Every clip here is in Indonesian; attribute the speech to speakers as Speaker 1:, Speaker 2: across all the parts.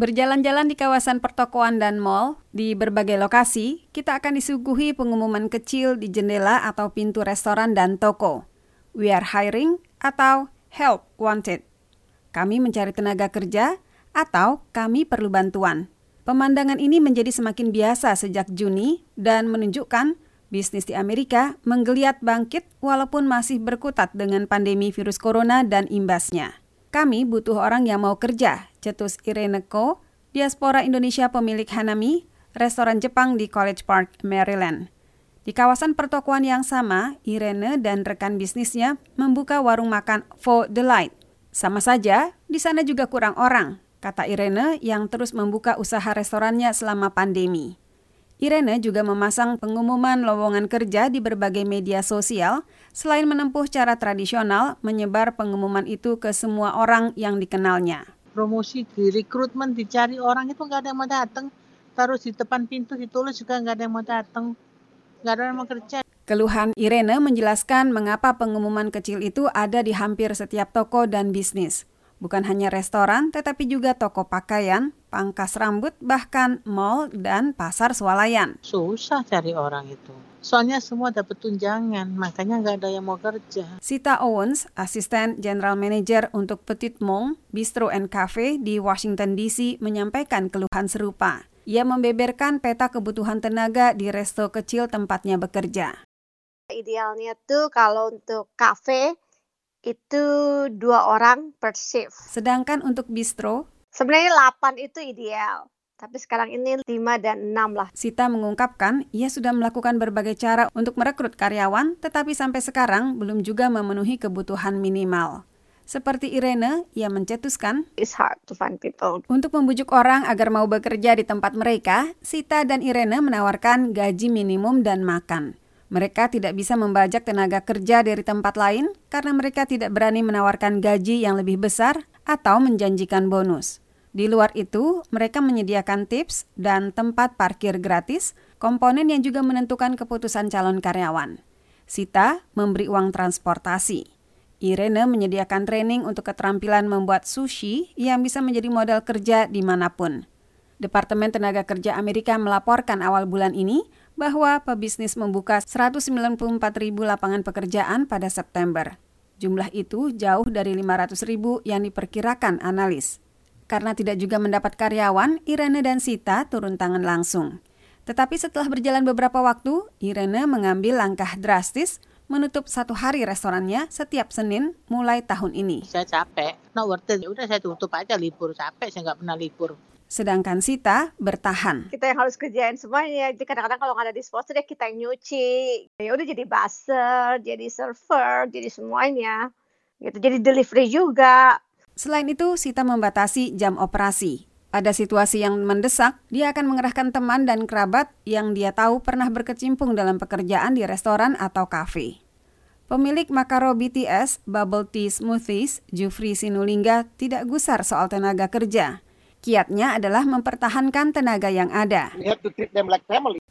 Speaker 1: Berjalan-jalan di kawasan pertokoan dan mall di berbagai lokasi, kita akan disuguhi pengumuman kecil di jendela atau pintu restoran dan toko. We are hiring atau help wanted. Kami mencari tenaga kerja atau kami perlu bantuan. Pemandangan ini menjadi semakin biasa sejak Juni dan menunjukkan bisnis di Amerika menggeliat bangkit walaupun masih berkutat dengan pandemi virus corona dan imbasnya. Kami butuh orang yang mau kerja, cetus Irene Ko, diaspora Indonesia pemilik Hanami, restoran Jepang di College Park, Maryland. Di kawasan pertokoan yang sama, Irene dan rekan bisnisnya membuka warung makan For Delight. Sama saja, di sana juga kurang orang, kata Irene yang terus membuka usaha restorannya selama pandemi. Irene juga memasang pengumuman lowongan kerja di berbagai media sosial, selain menempuh cara tradisional menyebar pengumuman itu ke semua orang yang dikenalnya.
Speaker 2: Promosi di rekrutmen dicari orang itu nggak ada yang mau datang. Taruh di depan pintu ditulis juga nggak ada yang mau datang. Nggak ada yang mau kerja.
Speaker 1: Keluhan Irene menjelaskan mengapa pengumuman kecil itu ada di hampir setiap toko dan bisnis. Bukan hanya restoran, tetapi juga toko pakaian, pangkas rambut, bahkan mall dan pasar swalayan.
Speaker 2: Susah cari orang itu. Soalnya semua dapat tunjangan, makanya nggak ada yang mau kerja.
Speaker 1: Sita Owens, asisten general manager untuk Petit Mall, Bistro and Cafe di Washington DC, menyampaikan keluhan serupa. Ia membeberkan peta kebutuhan tenaga di resto kecil tempatnya bekerja.
Speaker 3: Idealnya tuh kalau untuk kafe itu dua orang per shift.
Speaker 1: Sedangkan untuk bistro,
Speaker 3: Sebenarnya 8 itu ideal. Tapi sekarang ini 5 dan 6 lah.
Speaker 1: Sita mengungkapkan ia sudah melakukan berbagai cara untuk merekrut karyawan, tetapi sampai sekarang belum juga memenuhi kebutuhan minimal. Seperti Irene, ia mencetuskan,
Speaker 3: It's hard to find people.
Speaker 1: untuk membujuk orang agar mau bekerja di tempat mereka, Sita dan Irene menawarkan gaji minimum dan makan. Mereka tidak bisa membajak tenaga kerja dari tempat lain karena mereka tidak berani menawarkan gaji yang lebih besar atau menjanjikan bonus. Di luar itu, mereka menyediakan tips dan tempat parkir gratis, komponen yang juga menentukan keputusan calon karyawan. Sita memberi uang transportasi. Irene menyediakan training untuk keterampilan membuat sushi yang bisa menjadi modal kerja di mana pun. Departemen Tenaga Kerja Amerika melaporkan awal bulan ini bahwa pebisnis membuka 194 ribu lapangan pekerjaan pada September. Jumlah itu jauh dari 500 ribu yang diperkirakan analis. Karena tidak juga mendapat karyawan, Irene dan Sita turun tangan langsung. Tetapi setelah berjalan beberapa waktu, Irene mengambil langkah drastis menutup satu hari restorannya setiap Senin mulai tahun ini.
Speaker 2: Saya capek, no worth it. Ya udah saya tutup aja libur, capek saya nggak pernah libur.
Speaker 1: Sedangkan Sita bertahan.
Speaker 3: Kita yang harus kerjain semuanya. Jadi kadang-kadang kalau nggak ada disposer ya kita yang nyuci. Ya udah jadi buzzer, jadi server, jadi semuanya. Gitu. Jadi delivery juga.
Speaker 1: Selain itu, Sita membatasi jam operasi. Pada situasi yang mendesak, dia akan mengerahkan teman dan kerabat yang dia tahu pernah berkecimpung dalam pekerjaan di restoran atau kafe. Pemilik Makaro BTS, Bubble Tea Smoothies, Jufri Sinulinga, tidak gusar soal tenaga kerja. Kiatnya adalah mempertahankan tenaga yang ada.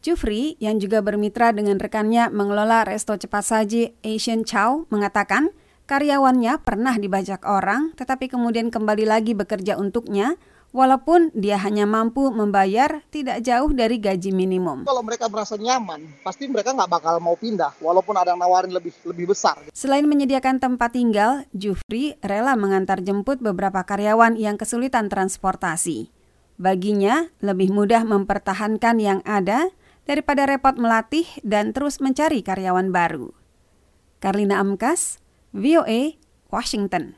Speaker 1: Jufri, yang juga bermitra dengan rekannya mengelola resto cepat saji Asian Chow, mengatakan karyawannya pernah dibajak orang, tetapi kemudian kembali lagi bekerja untuknya, walaupun dia hanya mampu membayar tidak jauh dari gaji minimum.
Speaker 4: Kalau mereka merasa nyaman, pasti mereka nggak bakal mau pindah, walaupun ada yang nawarin lebih lebih besar.
Speaker 1: Selain menyediakan tempat tinggal, Jufri rela mengantar jemput beberapa karyawan yang kesulitan transportasi. Baginya, lebih mudah mempertahankan yang ada daripada repot melatih dan terus mencari karyawan baru. Karlina Amkas, VOA, Washington.